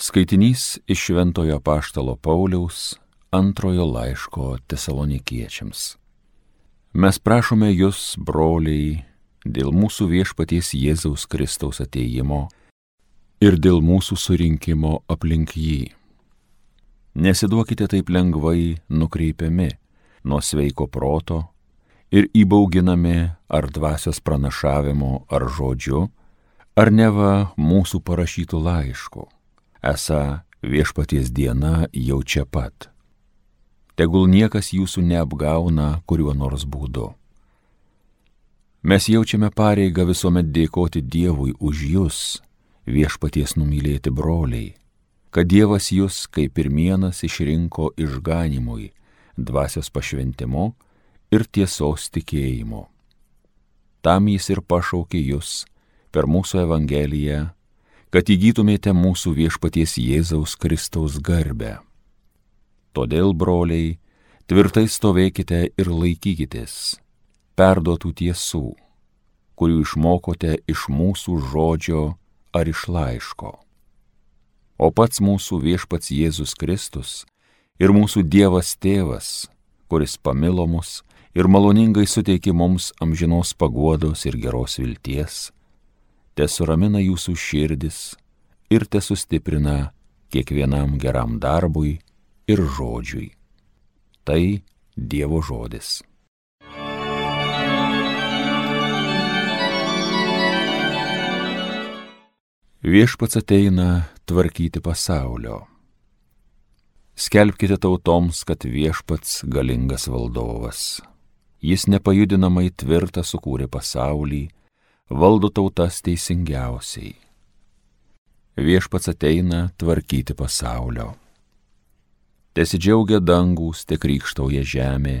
Skaitinys iš Šventojo Paštalo Pauliaus antrojo laiško tesalonikiečiams. Mes prašome jūs, broliai, dėl mūsų viešpaties Jėzaus Kristaus ateimo ir dėl mūsų surinkimo aplink jį. Nesiduokite taip lengvai nukreipiami nuo sveiko proto ir įbauginami ar dvasios pranašavimo ar žodžiu, ar neva mūsų parašytų laiškų, esą viešpaties diena jau čia pat. Tegul niekas jūsų neapgauna kuriuo nors būdu. Mes jaučiame pareigą visuomet dėkoti Dievui už jūs, viešpaties numylėti broliai, kad Dievas jūs kaip pirmienas išrinko išganimui, dvasios pašventimu ir tiesos tikėjimu. Tam jis ir pašaukė jūs per mūsų Evangeliją, kad įgytumėte mūsų viešpaties Jėzaus Kristaus garbę. Todėl, broliai, tvirtai stovėkite ir laikykitės perduotų tiesų, kurių išmokote iš mūsų žodžio ar iš laiško. O pats mūsų viešpats Jėzus Kristus ir mūsų Dievas Tėvas, kuris pamilo mus ir maloningai suteikė mums amžinos paguodos ir geros vilties, te suramina jūsų širdis ir te sustiprina kiekvienam geram darbui ir žodžiui. Tai Dievo žodis. Viešpats ateina tvarkyti pasaulio. Skelbkite tautoms, kad viešpats galingas valdovas. Jis nepajudinamai tvirtą sukūrė pasaulį, valdo tautas teisingiausiai. Viešpats ateina tvarkyti pasaulio. Tesidžiaugia dangus, te krikštauja žemė,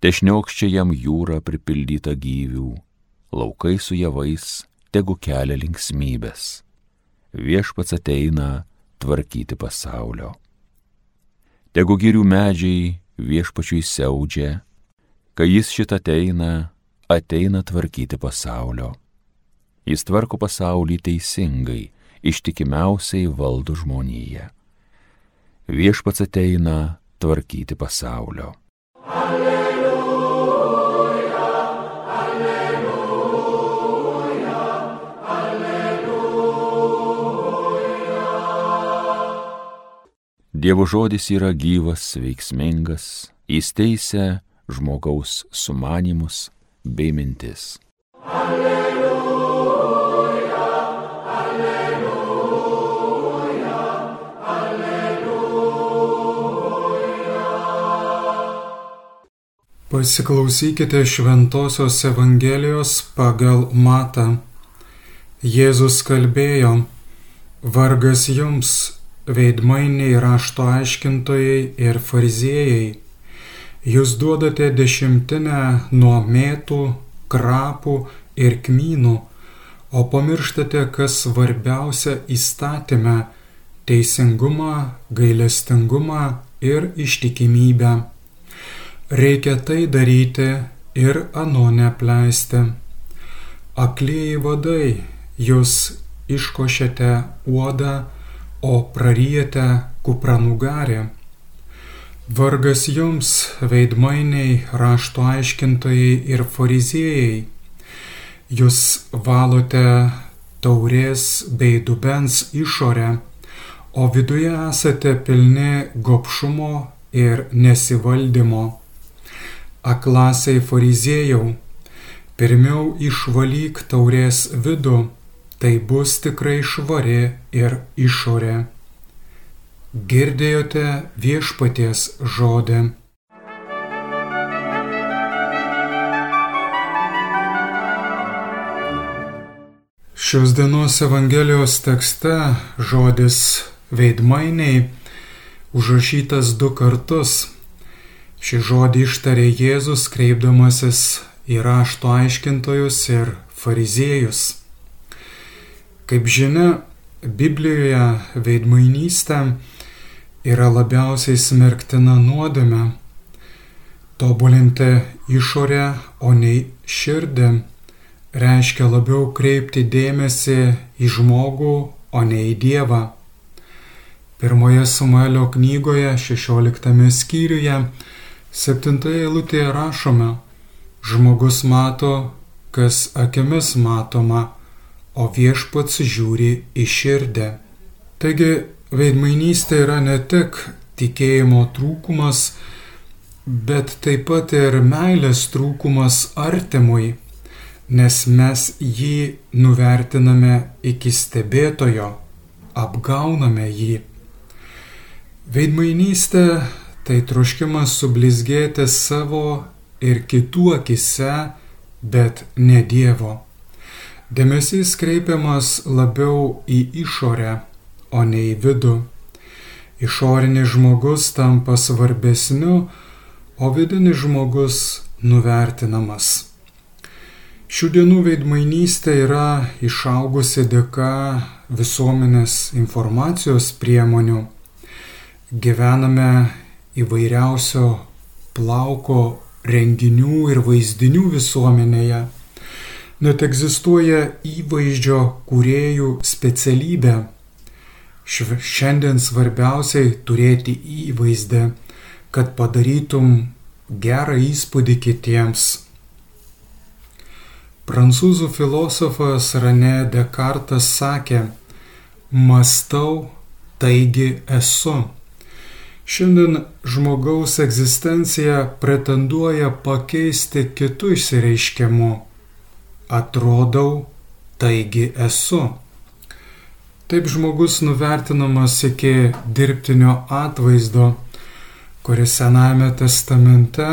te šniokščia jam jūra pripildyta gyvių, laukai su javais, tegu kelia linksmybės viešpats ateina tvarkyti pasaulio. Tegu girių medžiai viešpačiui siaudžia, kai jis šitą ateina, ateina tvarkyti pasaulio. Jis tvarko pasaulį teisingai, ištikimiausiai valdo žmoniją. Viešpats ateina tvarkyti pasaulio. Alleluja. Dievo žodis yra gyvas, veiksmingas, įsteisę žmogaus sumanimus bei mintis. Alleluja, Pasiklausykite Šventojios Evangelijos pagal Matą. Jėzus kalbėjo, vargas jums, veidmainiai rašto aiškintojai ir fariziejai, jūs duodate dešimtinę nuo mėtų, krapų ir kmynų, o pamirštate, kas svarbiausia įstatymę - teisingumą, gailestingumą ir ištikimybę. Reikia tai daryti ir ano nepleisti. Aklieji vadai, jūs iškošėte uodą, o praryjate kupranugarę. Vargas jums, veidmainiai, rašto aiškintojai ir fariziejai, jūs valote taurės bei dubens išorę, o viduje esate pilni gopšumo ir nesivaldymo. Aklasiai fariziejau, pirmiau išvalyk taurės vidų tai bus tikrai švari ir išorė. Girdėjote viešpaties žodį. Šios dienos Evangelijos tekste žodis veidmainiai užrašytas du kartus. Šį žodį ištarė Jėzus kreipdamasis į rašto aiškintojus ir fariziejus. Kaip žinia, Biblijoje veidmainystė yra labiausiai smerktina nuodėme. Tobulinti išorę, o ne širdį, reiškia labiau kreipti dėmesį į žmogų, o ne į Dievą. Pirmoje Samuelio knygoje, 16 skyriuje, 7 eilutėje rašome, žmogus mato, kas akimis matoma, o viešpats žiūri į širdį. Taigi veidmainystė yra ne tik tikėjimo trūkumas, bet taip pat ir meilės trūkumas artimui, nes mes jį nuvertiname iki stebėtojo, apgauname jį. Veidmainystė tai troškimas sublizgėti savo ir kitų akise, bet ne Dievo. Dėmesys kreipiamas labiau į išorę, o ne į vidų. Išorinis žmogus tampa svarbesniu, o vidinis žmogus nuvertinamas. Šių dienų veidmainystė yra išaugusi dėka visuomenės informacijos priemonių gyvename įvairiausio plauko renginių ir vaizdinių visuomenėje. Net egzistuoja įvaizdžio kuriejų specialybė. Šiandien svarbiausiai turėti įvaizdę, kad padarytum gerą įspūdį kitiems. Prancūzų filosofas Rane Descartes sakė, mastau, taigi esu. Šiandien žmogaus egzistencija pretenduoja pakeisti kitų išsireiškimu. Atrodau, taigi esu. Taip žmogus nuvertinamas iki dirbtinio atvaizdo, kuris Sename testamente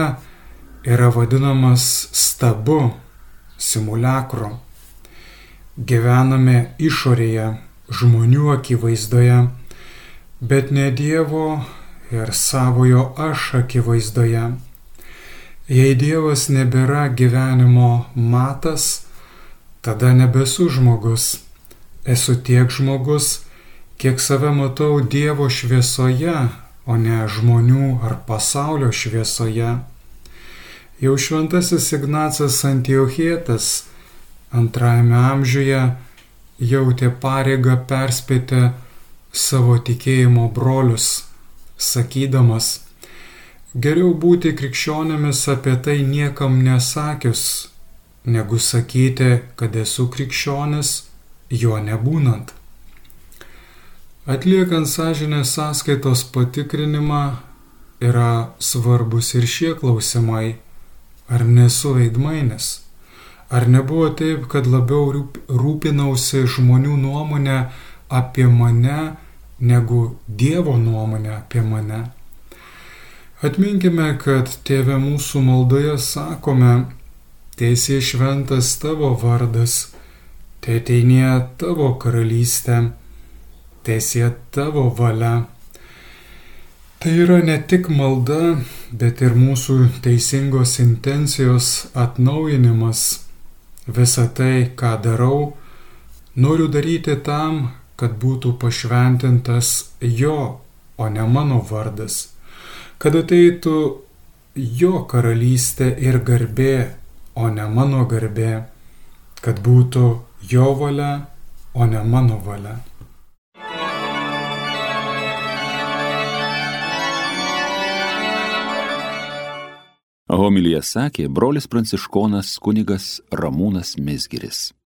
yra vadinamas stabu, simulakru. Gyvename išorėje, žmonių akivaizdoje, bet ne Dievo ir savojo aš akivaizdoje. Jei Dievas nebėra gyvenimo matas, tada nebesu žmogus. Esu tiek žmogus, kiek save matau Dievo šviesoje, o ne žmonių ar pasaulio šviesoje. Jau šventasis Ignacas Antiochietas antrajame amžiuje jautė pareigą perspėti savo tikėjimo brolius sakydamas, geriau būti krikščionėmis apie tai niekam nesakius, negu sakyti, kad esu krikščionis, jo nebūnant. Atliekant sąžinės sąskaitos patikrinimą yra svarbus ir šie klausimai. Ar nesu veidmainis? Ar nebuvo taip, kad labiau rūpinausi žmonių nuomonę apie mane, negu Dievo nuomonė apie mane. Atminkime, kad Tėve mūsų maldoje sakome, teisė šventas tavo vardas, te ateinė tavo karalystė, teisė tavo valia. Tai yra ne tik malda, bet ir mūsų teisingos intencijos atnaujinimas. Visą tai, ką darau, noriu daryti tam, kad būtų pašventintas jo, o ne mano vardas, kad ateitų jo karalystė ir garbė, o ne mano garbė, kad būtų jo valia, o ne mano valia. Homilyje sakė brolis pranciškonas kunigas Ramūnas Mizgiris.